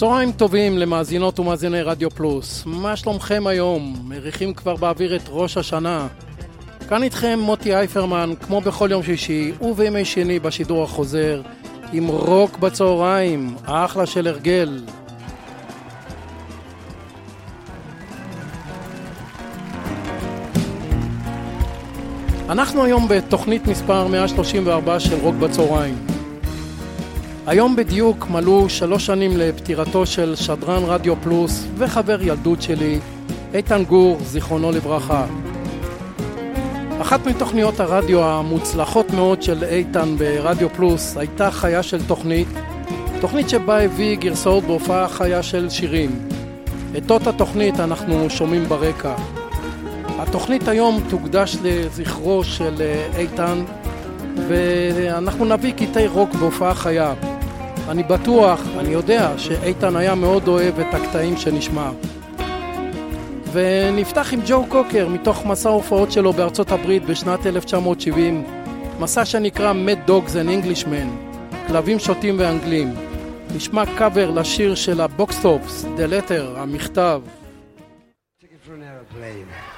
צהריים טובים למאזינות ומאזיני רדיו פלוס. מה שלומכם היום? מריחים כבר באוויר את ראש השנה. כאן איתכם מוטי אייפרמן, כמו בכל יום שישי ובימי שני בשידור החוזר, עם רוק בצהריים, אחלה של הרגל. אנחנו היום בתוכנית מספר 134 של רוק בצהריים. היום בדיוק מלאו שלוש שנים לפטירתו של שדרן רדיו פלוס וחבר ילדות שלי, איתן גור, זיכרונו לברכה. אחת מתוכניות הרדיו המוצלחות מאוד של איתן ברדיו פלוס הייתה חיה של תוכנית, תוכנית שבה הביא גרסאות בהופעה חיה של שירים. את אותה תוכנית אנחנו שומעים ברקע. התוכנית היום תוקדש לזכרו של איתן ואנחנו נביא קטעי רוק בהופעה חיה. אני בטוח, אני יודע, שאיתן היה מאוד אוהב את הקטעים שנשמע. ונפתח עם ג'ו קוקר מתוך מסע ההופעות שלו בארצות הברית בשנת 1970, מסע שנקרא Mad Dogs and Englishmen, כלבים שוטים ואנגלים. נשמע קאבר לשיר של הבוקסטופס, The Letter, המכתב. ain't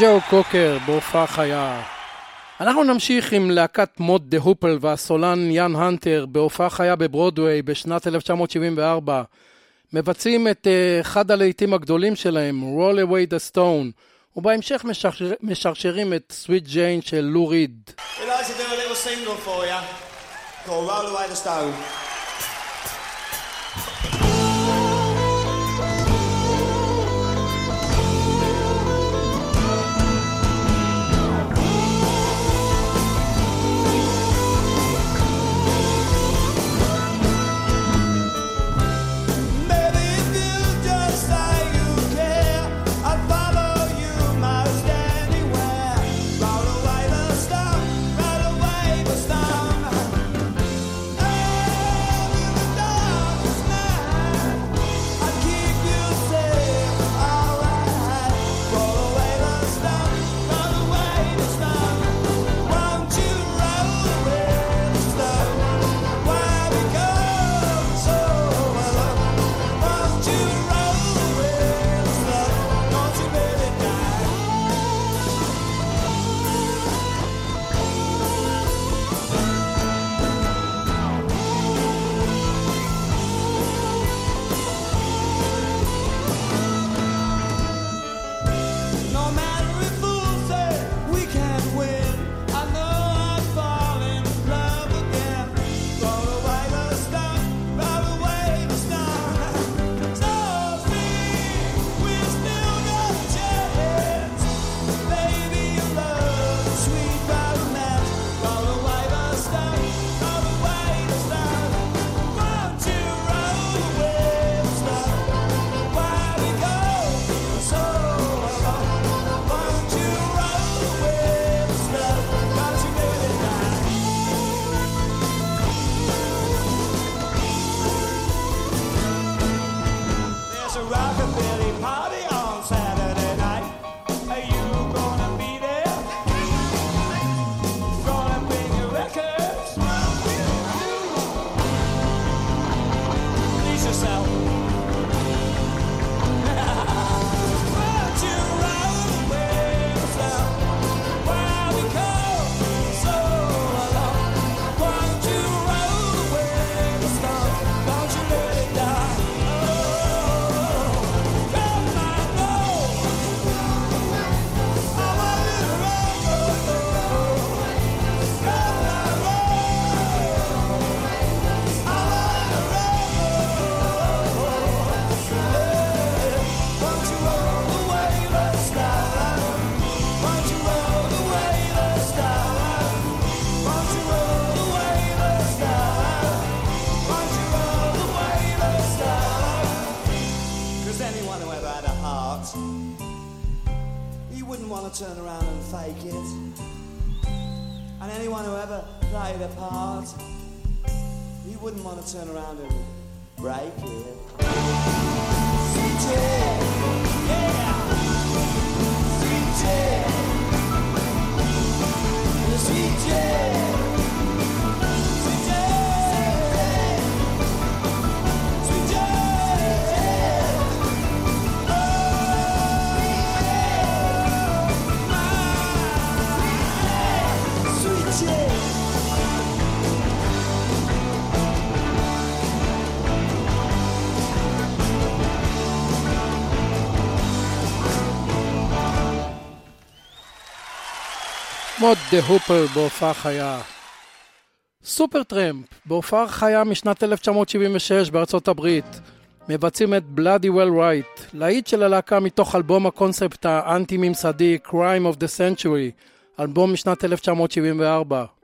ג'ו קוקר בהופעה חיה. אנחנו נמשיך עם להקת מוד דה הופל והסולן יאן הנטר בהופעה חיה בברודוויי בשנת 1974. מבצעים את אה, אחד הלהיטים הגדולים שלהם, Roll Away the Stone, ובהמשך משרשר, משרשרים את סוויט ג'יין של לוריד. We'd like to do a little single for you, called Roll Away the Stone. Mott the Hoople בהופעה חיה. Supertramp, בהופעה חיה משנת 1976 בארצות הברית, מבצעים את Bloody Well Right, להיט של הלהקה מתוך אלבום הקונספט האנטי-ממסדי Crime of the Century, אלבום משנת 1974.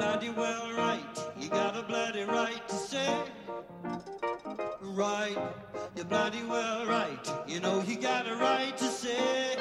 bloody well right. You got a bloody right to say. Right, you're bloody well right. You know you got a right to say.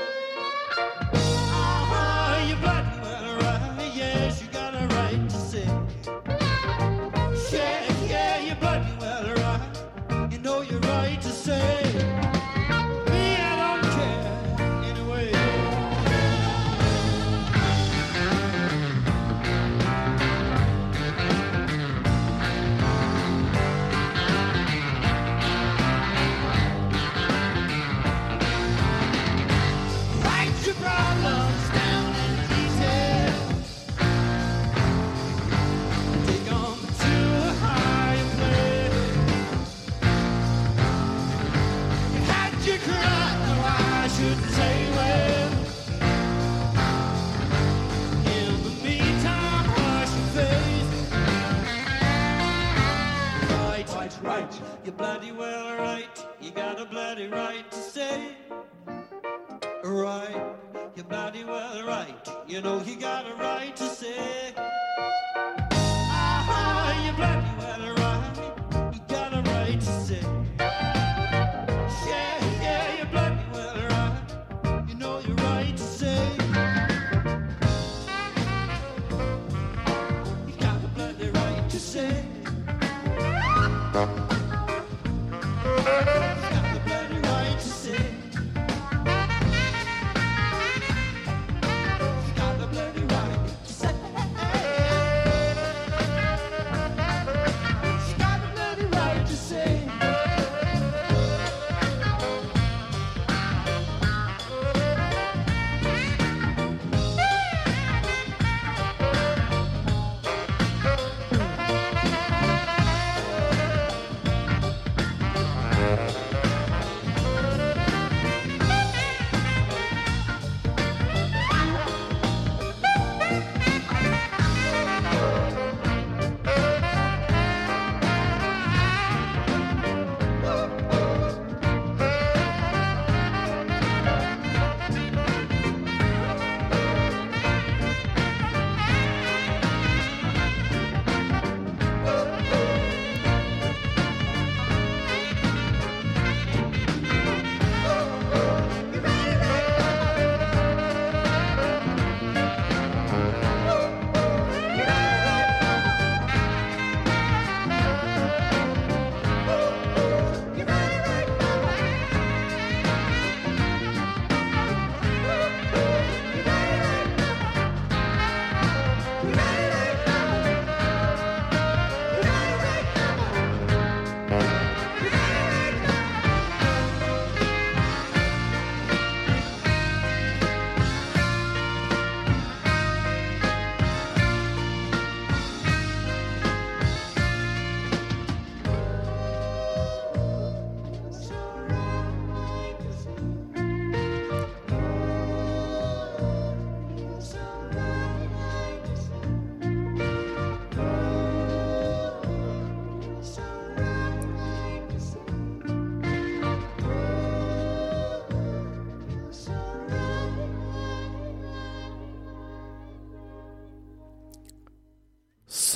Got a bloody right to say. Right, you're bloody well right. You know you got a right to say.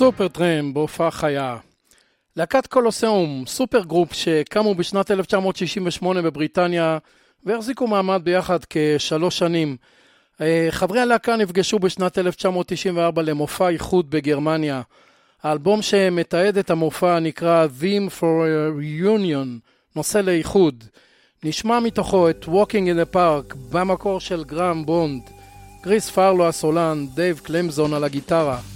Supertramp בהופעה חיה. להקת Colosseum, supergroup שקמו בשנת 1968 בבריטניה והחזיקו מעמד ביחד כשלוש שנים. אה, חברי הלהקה נפגשו בשנת 1994 למופע איחוד בגרמניה. האלבום שמתעד את המופע נקרא Theme for a Reunion, נושא לאיחוד. נשמע מתוכו את Walking in the Park במקור של גרהם בונד, קריס פרלו הסולן, דייב קלמזון על הגיטרה.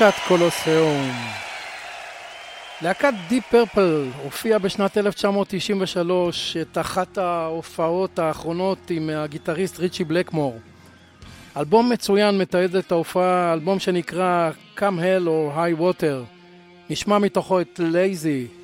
להקת קולוסיאום. להקת די פרפל הופיעה בשנת 1993 את אחת ההופעות האחרונות עם הגיטריסט ריצ'י בלקמור. אלבום מצוין מתעד את ההופעה, אלבום שנקרא Come Hell or High Water. נשמע מתוכו את Lazy,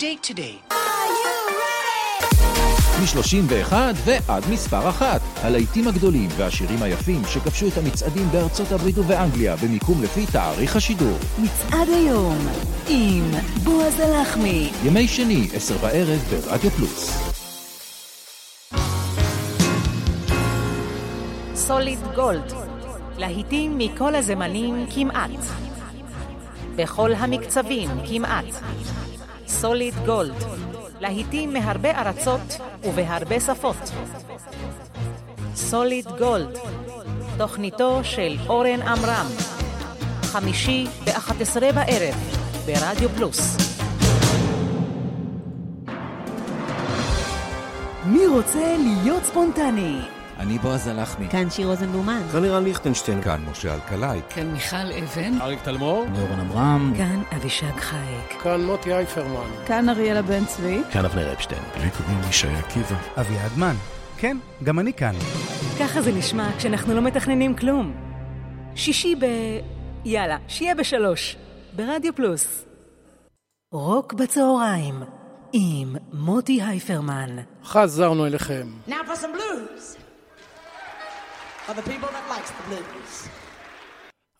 date today? מ-31 ועד מספר אחת. הלהיטים הגדולים והשירים היפים שכבשו את המצעדים בארצות הברית ובאנגליה במיקום לפי תאריך השידור. מצעד היום עם בועז הלחמי. ימי שני, עשר בערב ברדיו פלוס. סוליד גולד, להיטים מכל הזמנים כמעט. בכל המקצבים כמעט. סוליד גולד, להיטים מהרבה ארצות ובהרבה שפות. סוליד גולד, תוכניתו של אורן עמרם, חמישי ב-11 בערב ברדיו פלוס. מי רוצה להיות ספונטני? אני בועז הלחמי. כאן שיר רוזנבלומן. כאן לירן ליכטנשטיין. כאן משה אלקלעי. כאן מיכל אבן. אריק תלמור. נורן עמרם. כאן אבישג חייק. כאן מוטי אייפרמן. כאן אריאלה בן צבי. כאן אבנר אפשטיין. לי קוראים ישי עקיבא. אביעד מן. כן, גם אני כאן. ככה זה נשמע כשאנחנו לא מתכננים כלום. שישי ב... יאללה, שיהיה בשלוש. ברדיו פלוס. רוק בצהריים עם מוטי הייפרמן. חזרנו אליכם. Now for some blues.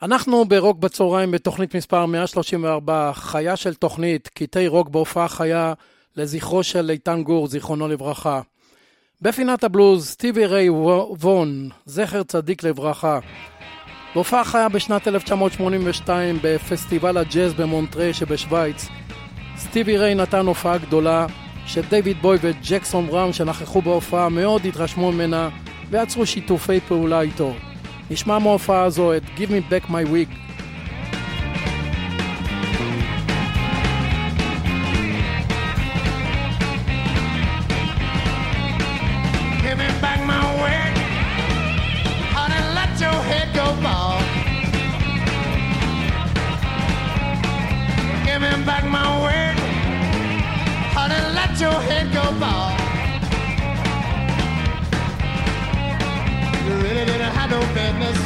אנחנו ברוק בצהריים בתוכנית מספר 134, חיה של תוכנית, קטעי רוק בהופעה חיה לזכרו של איתן גור, זיכרונו לברכה. בפינת הבלוז, סטיבי ריי וון, זכר צדיק לברכה. בהופעה חיה בשנת 1982 בפסטיבל הג'אז במונטרי שבשוויץ. סטיבי ריי נתן הופעה גדולה, שדייוויד בוי וג'קסון בראון שנכחו בהופעה מאוד התרשמו ממנה ויצרו שיתופי פעולה איתו. נשמע מההופעה הזו את Give Me Back My Week. Give me back my wig. Honey, let your head go bald. Business.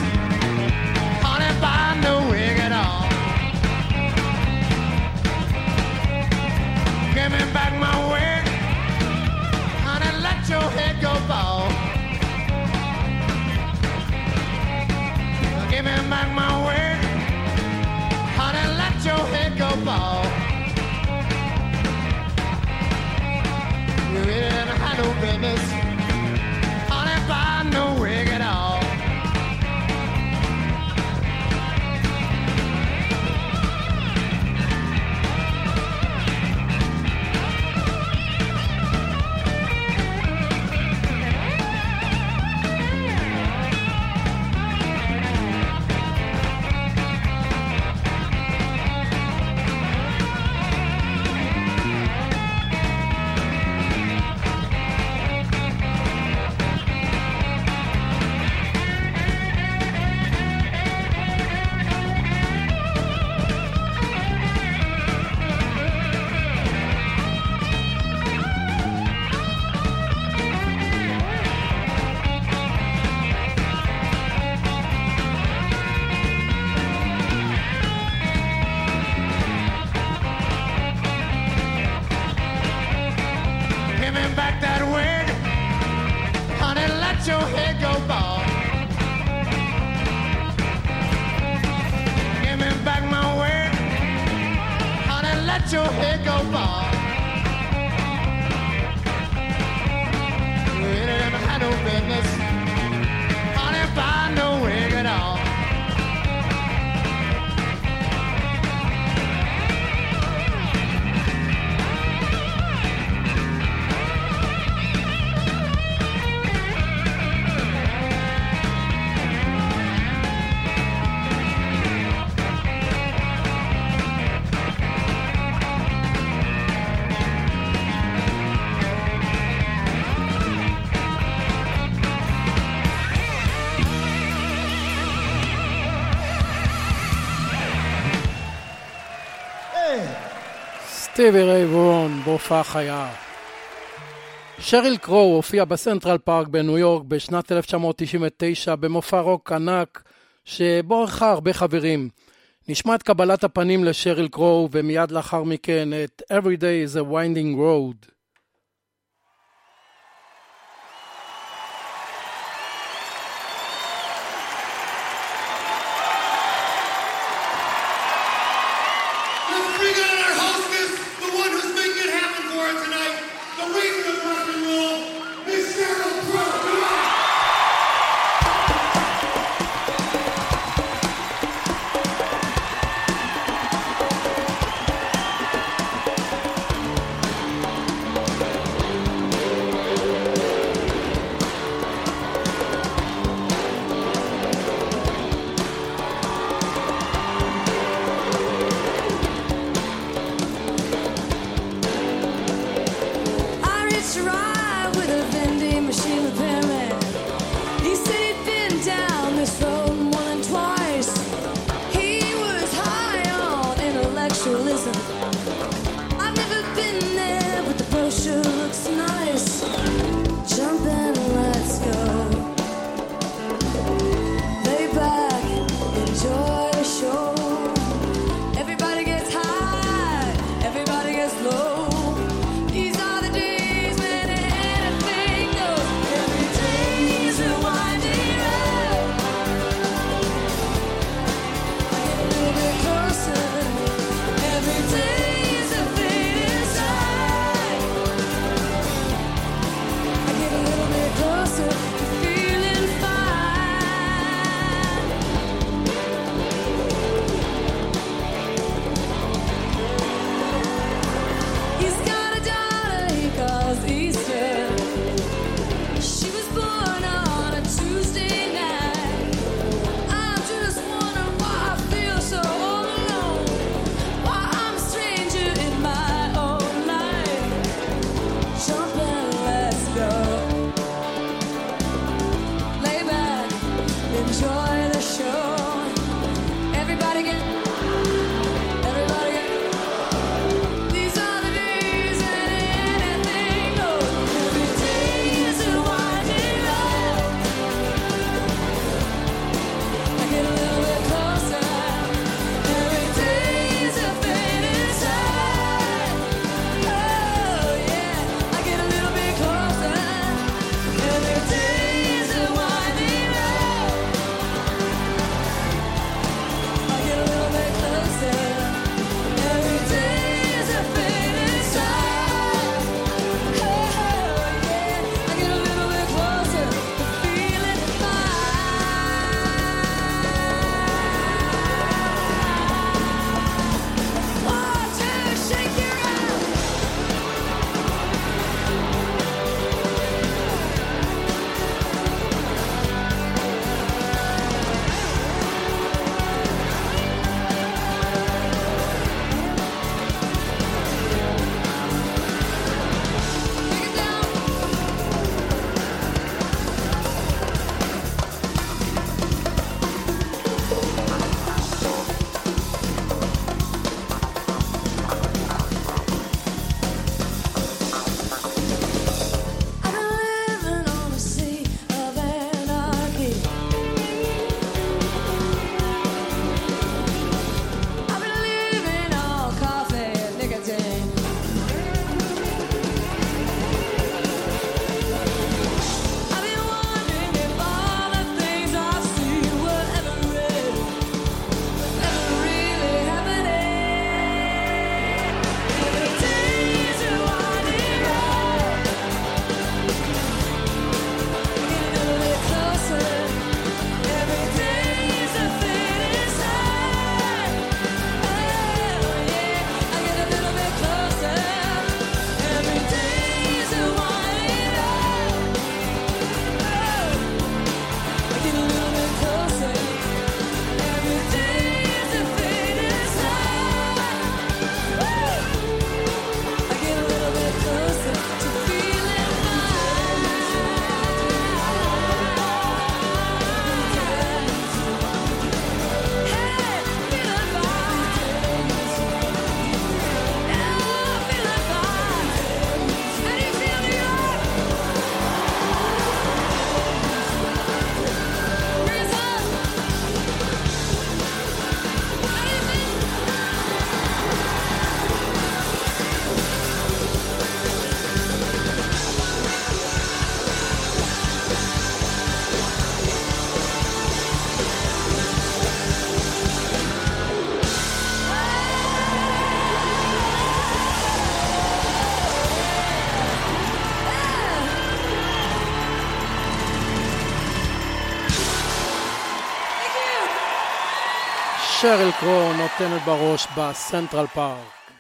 Honey, buy no wig at all. Give me back my wig. Honey, let your head go bald. Give me back my wig. Honey, let your head go bald. You really have no business. סטיבי ריי וון, בהופעה חיה. שריל קרו הופיע בסנטרל פארק בניו יורק בשנת 1999 במופע רוק ענק שבו אירחה הרבה חברים. נשמע את קבלת הפנים לשריל קרו ומיד לאחר מכן את Every Day is a Winding Road. drinking. נותנת בראש בסנטרל פארק.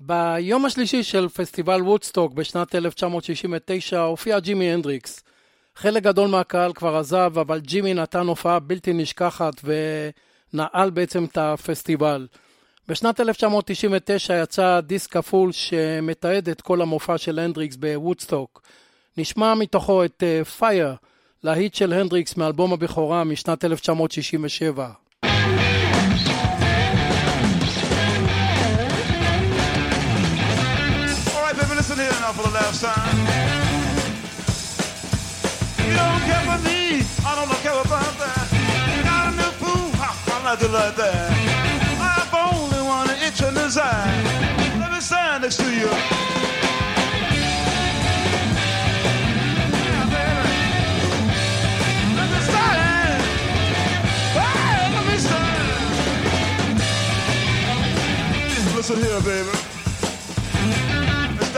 ביום השלישי של פסטיבל וודסטוק בשנת 1969 הופיע ג'ימי הנדריקס. חלק גדול מהקהל כבר עזב, אבל ג'ימי נתן הופעה בלתי נשכחת ונעל בעצם את הפסטיבל. בשנת 1999 יצא דיסק כפול שמתעד את כל המופע של הנדריקס בוודסטוק. נשמע מתוכו את Fire, uh, להיט של הנדריקס מאלבום הבכורה משנת 1967. Now for the last time. You don't care for me, I don't care about that. You got a new fool, I like it like that. I've only one itch in his eye. Let me stand next to you. Yeah, baby. Let me stand. Let me stand. Listen here, baby.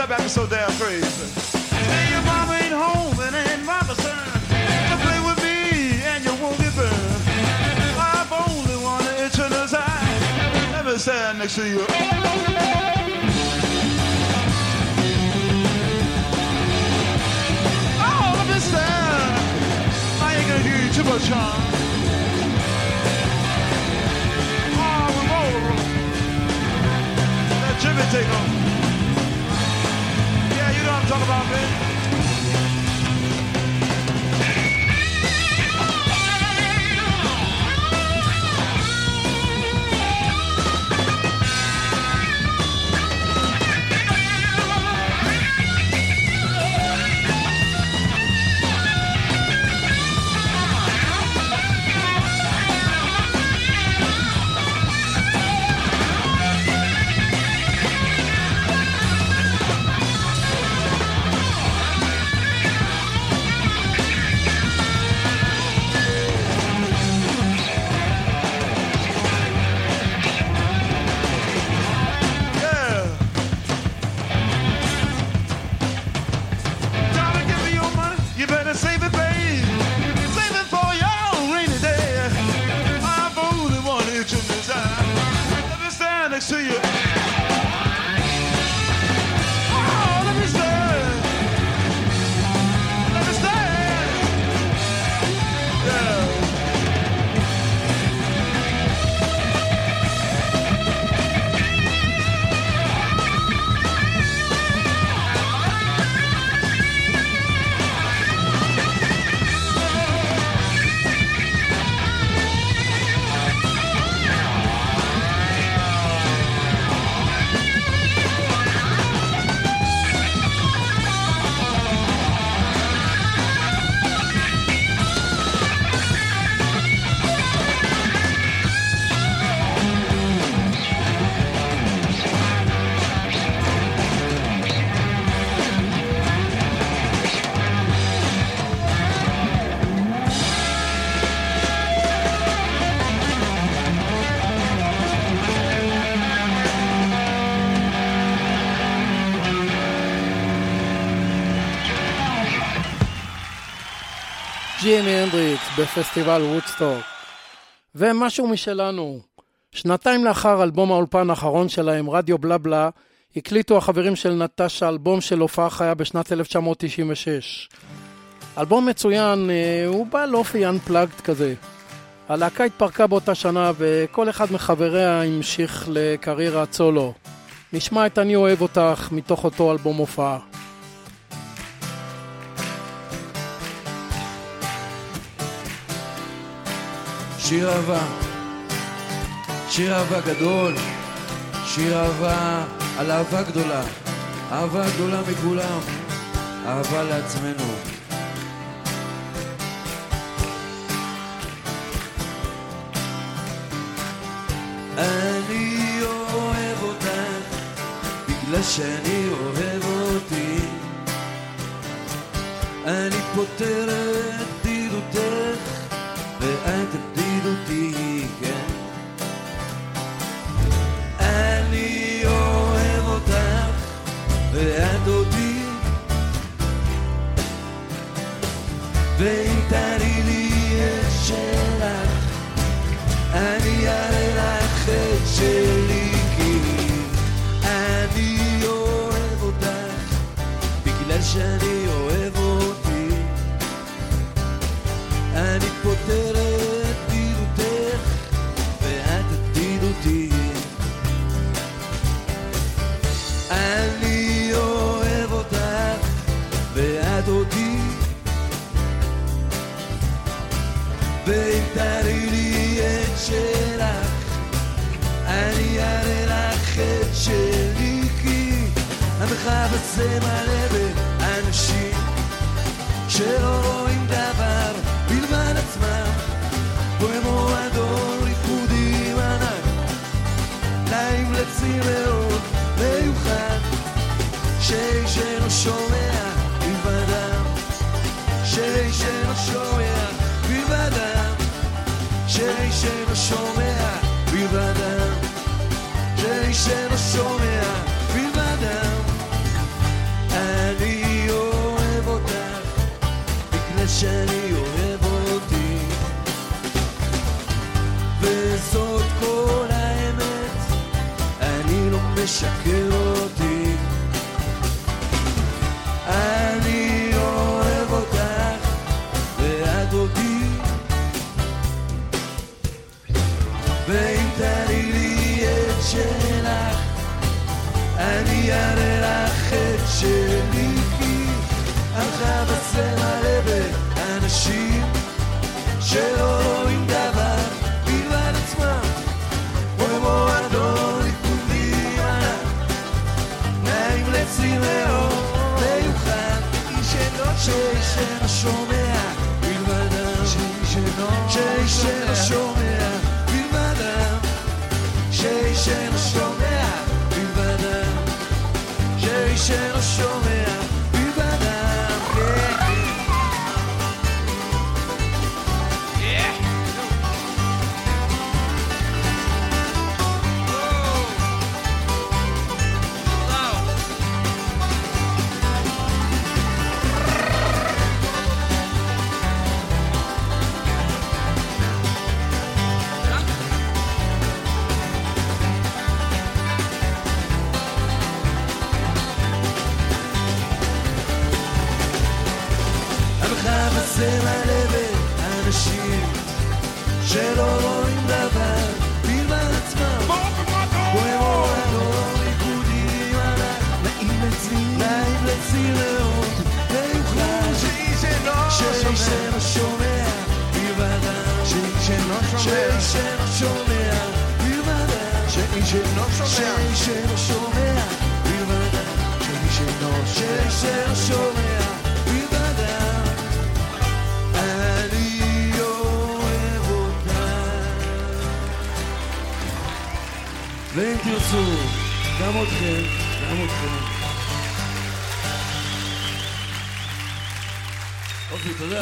Stop acting so damn crazy. Say your mama ain't home and ain't my concern. You play with me and you won't get burned. I've only one itch in his eye. Let me stand next to you. Oh, too much harm. Oh, roll, roll. Let Jimmy take over talk about man? ג'ימי הנדריקס בפסטיבל וודסטוק. ומשהו משלנו. שנתיים לאחר אלבום האולפן האחרון שלהם, רדיו בלה בלה, הקליטו החברים של נטשה אלבום של הופעה חיה בשנת 1996. אלבום מצוין, אה, הוא בעל אופי unplugged כזה. הלהקה התפרקה באותה שנה וכל אחד מחבריה המשיך לקריירת סולו. נשמע את אני אוהב אותך מתוך אותו אלבום הופעה. שיר אהבה, שיר אהבה גדול, שיר אהבה על אהבה גדולה, אהבה גדולה מכולם, אהבה לעצמנו. אני אוהב אותך בגלל שאני אוהב אותי אני פותר ואת אותי. ואם תראי לי את שלך אני אראה לך את שלך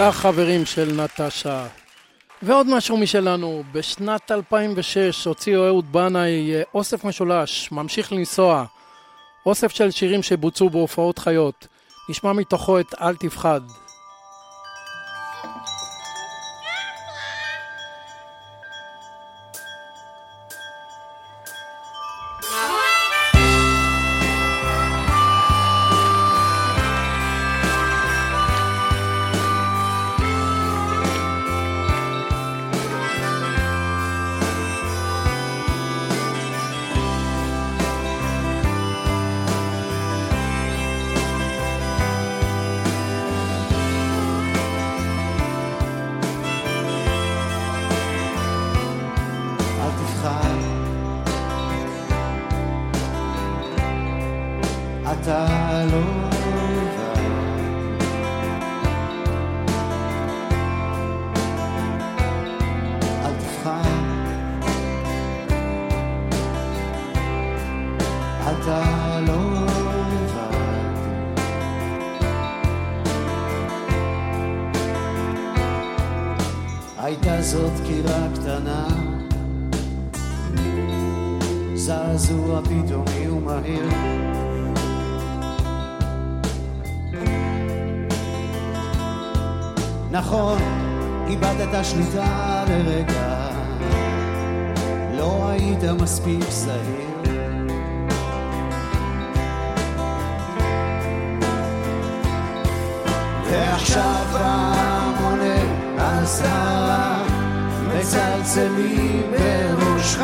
החברים של נטשה. ועוד משהו משלנו, בשנת 2006 הוציאו אהוד בנאי אה, אוסף משולש, ממשיך לנסוע, אוסף של שירים שבוצעו בהופעות חיות. נשמע מתוכו את "אל תפחד". זאת קירה קטנה. זעזוע פתאומי ומהיר. נכון, איבדת שליטה לרגע. לא היית מספיק זהיר. ועכשיו המונה על סערה מצלצלים בראשך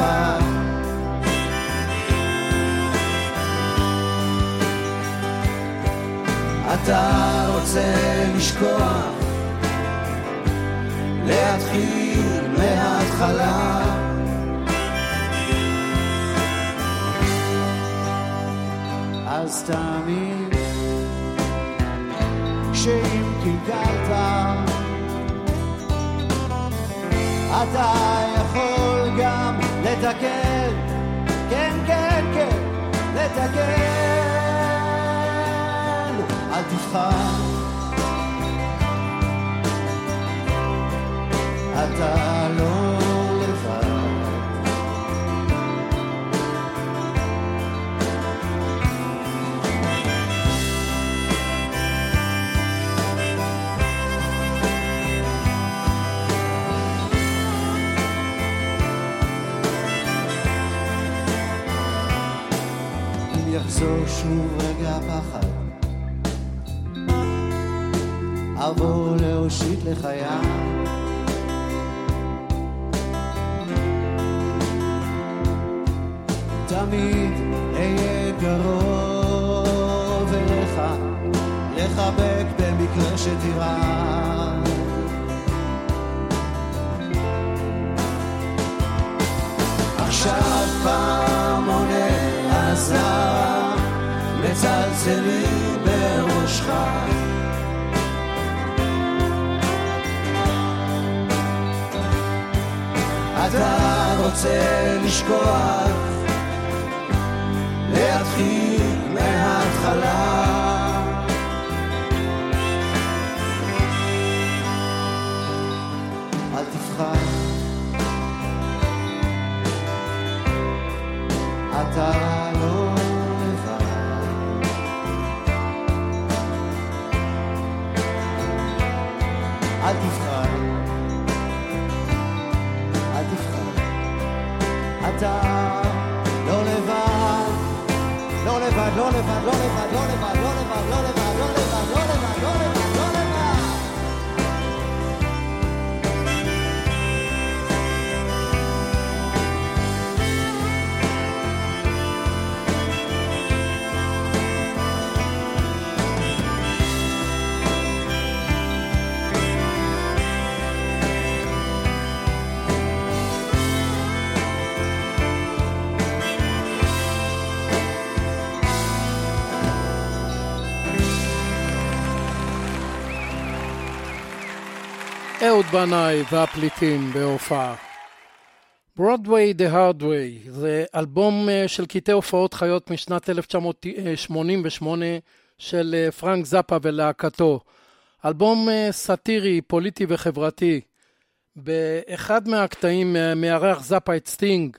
אתה רוצה לשכוח להתחיל מההתחלה. אז תאמין שאם קלקלת אתה יכול גם לתקן. כן כן כן לתקן. אל תבחר אתה שוב רגע פחד. אבוא להושיט לך יד. תמיד אהיה קרוב אליך לחבק במקרה שתרעד אתה רוצה לשכוח parole, parole, parole. אהוד בנאי והפליטים בהופעה. Broadway the Hard Way זה אלבום אה, של קטעי הופעות חיות משנת 1988 של אה, פרנק זאפה ולהקתו. אלבום אה, סאטירי, פוליטי וחברתי. באחד מהקטעים מארח זאפה את סטינג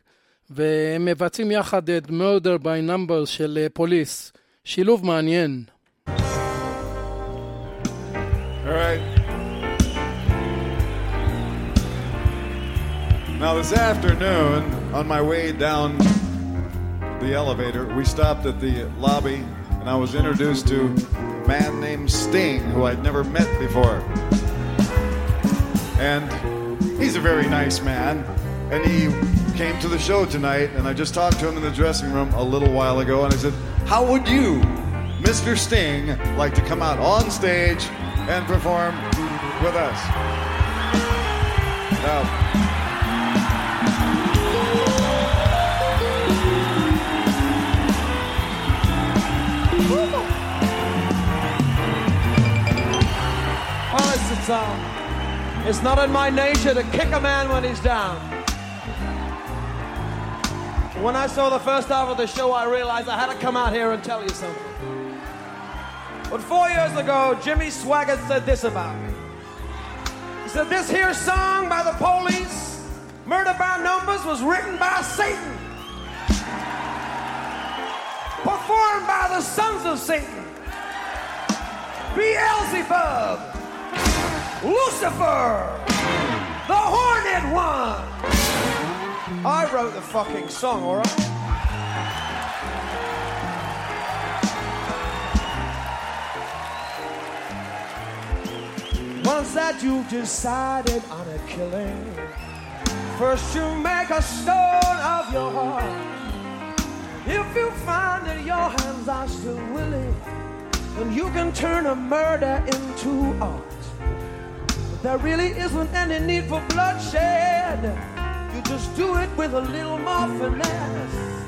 והם מבצעים יחד את Murder by Numbers של פוליס. שילוב מעניין. All right. Now, this afternoon, on my way down the elevator, we stopped at the lobby and I was introduced to a man named Sting, who I'd never met before. And he's a very nice man. And he came to the show tonight, and I just talked to him in the dressing room a little while ago, and I said, How would you, Mr. Sting, like to come out on stage and perform with us? Now, It's not in my nature to kick a man when he's down. When I saw the first half of the show, I realized I had to come out here and tell you something. But four years ago, Jimmy Swaggart said this about me. He said, This here song by the police, Murder by Numbers, was written by Satan, performed by the sons of Satan, Beelzebub, Lucifer, the Horned One. I wrote the fucking song, all right? Once that you've decided on a killing. First, you make a stone of your heart. If you find that your hands are still willing, then you can turn a murder into art. There really isn't any need for bloodshed. You just do it with a little more finesse.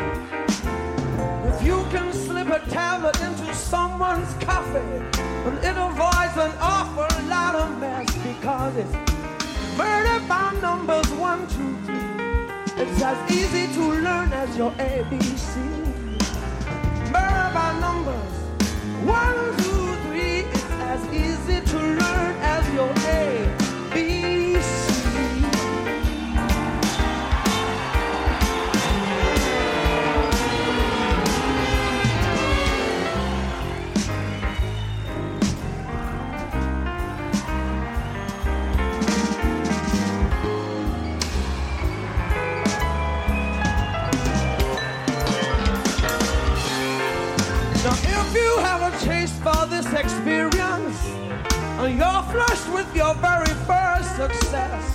If you can slip a tablet into someone's coffee, then it avoids an awful lot of mess because it's murder by numbers one, two, three. It's as easy to learn as your ABC. Murder by numbers one, two, three. It's as easy to Now, if you have a taste for this experience, and you're flushed with your very first success,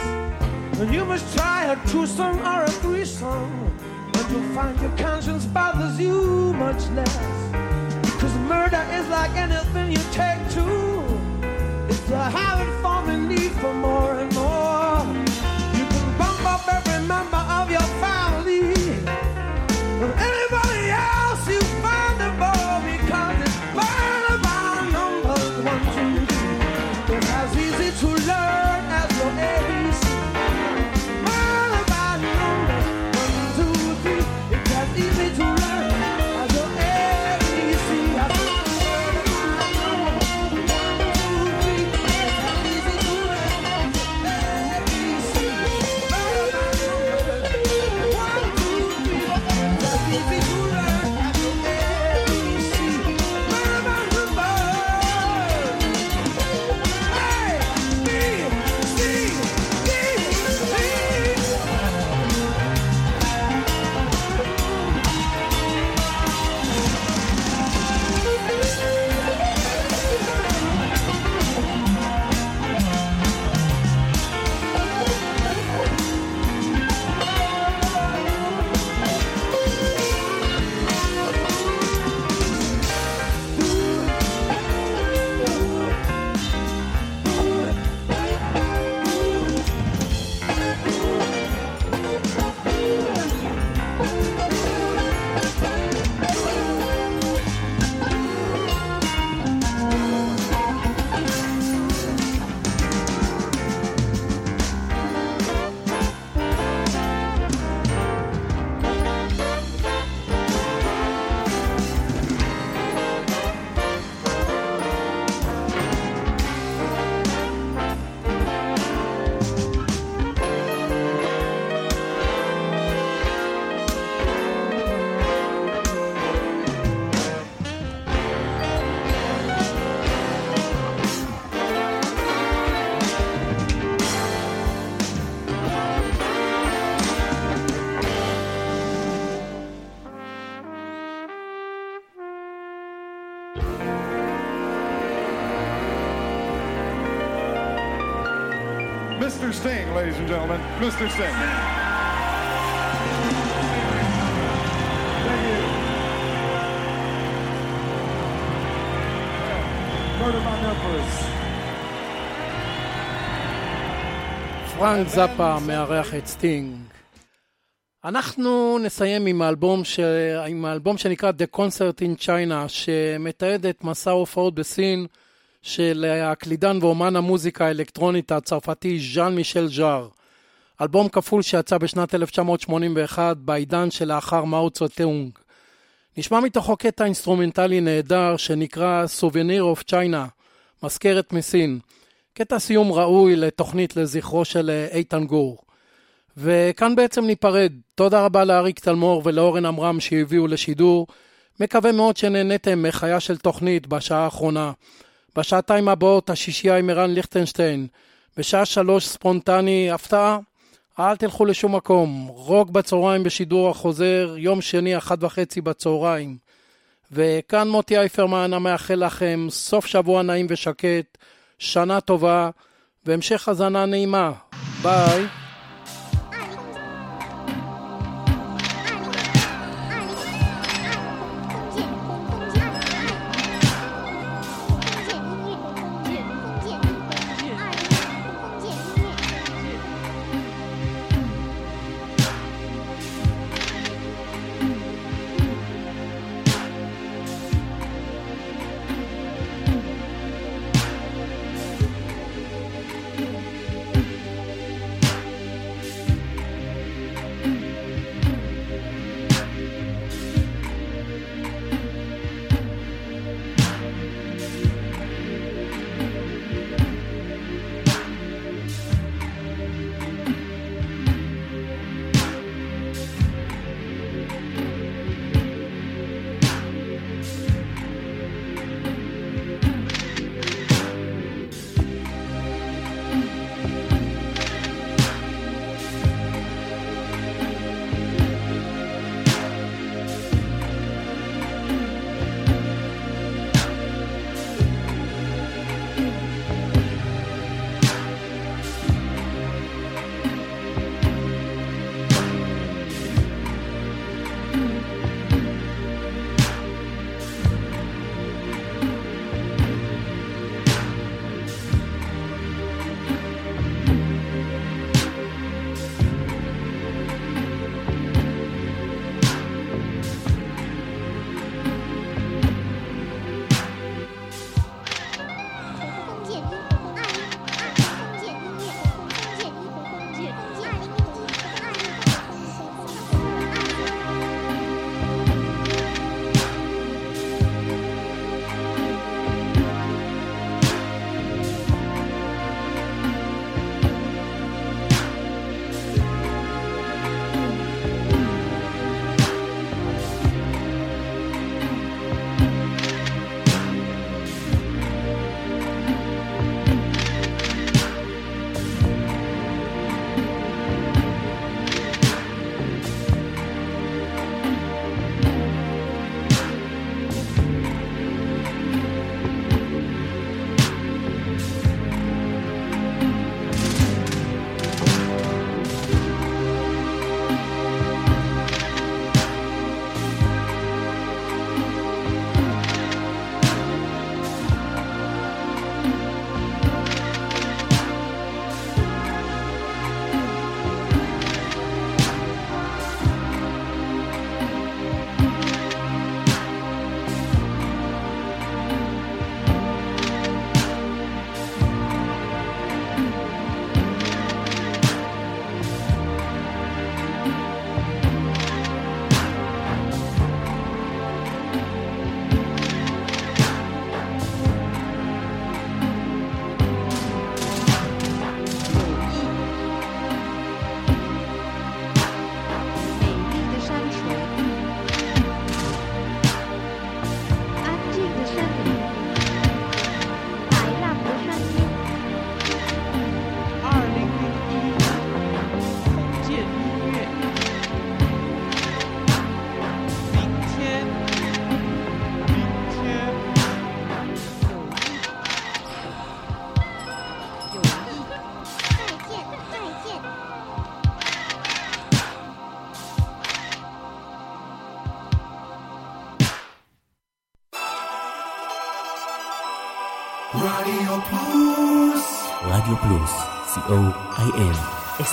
then you must try a twosome or a threesome, and you'll find your conscience bothers you much less. Because murder is like anything you take to, it's a habit forming need for more. Sting, ladies and gentlemen. Mr. Sting. Thank you. Murder by numbers. פרנק זאפה מארח את סטינג. אנחנו נסיים עם האלבום, ש... עם האלבום שנקרא The Concert in China, שמתעד את מסע ההופעות בסין של הקלידן ואומן המוזיקה האלקטרונית הצרפתי ז'אן מישל ז'אר. אלבום כפול שיצא בשנת 1981 בעידן שלאחר מאו צה טונג. נשמע מתוכו קטע אינסטרומנטלי נהדר שנקרא Souvenir of China, מזכרת מסין. קטע סיום ראוי לתוכנית לזכרו של אה, איתן גור. וכאן בעצם ניפרד. תודה רבה לאריק תלמור ולאורן עמרם שהביאו לשידור. מקווה מאוד שנהניתם מחיה של תוכנית בשעה האחרונה. בשעתיים הבאות השישייה עם ערן ליכטנשטיין. בשעה שלוש ספונטני, הפתעה. אל תלכו לשום מקום. רוק בצהריים בשידור החוזר, יום שני, אחת וחצי בצהריים. וכאן מוטי אייפרמן המאחל לכם סוף שבוע נעים ושקט, שנה טובה, והמשך האזנה נעימה. ביי.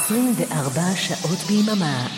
24 שעות ביממה.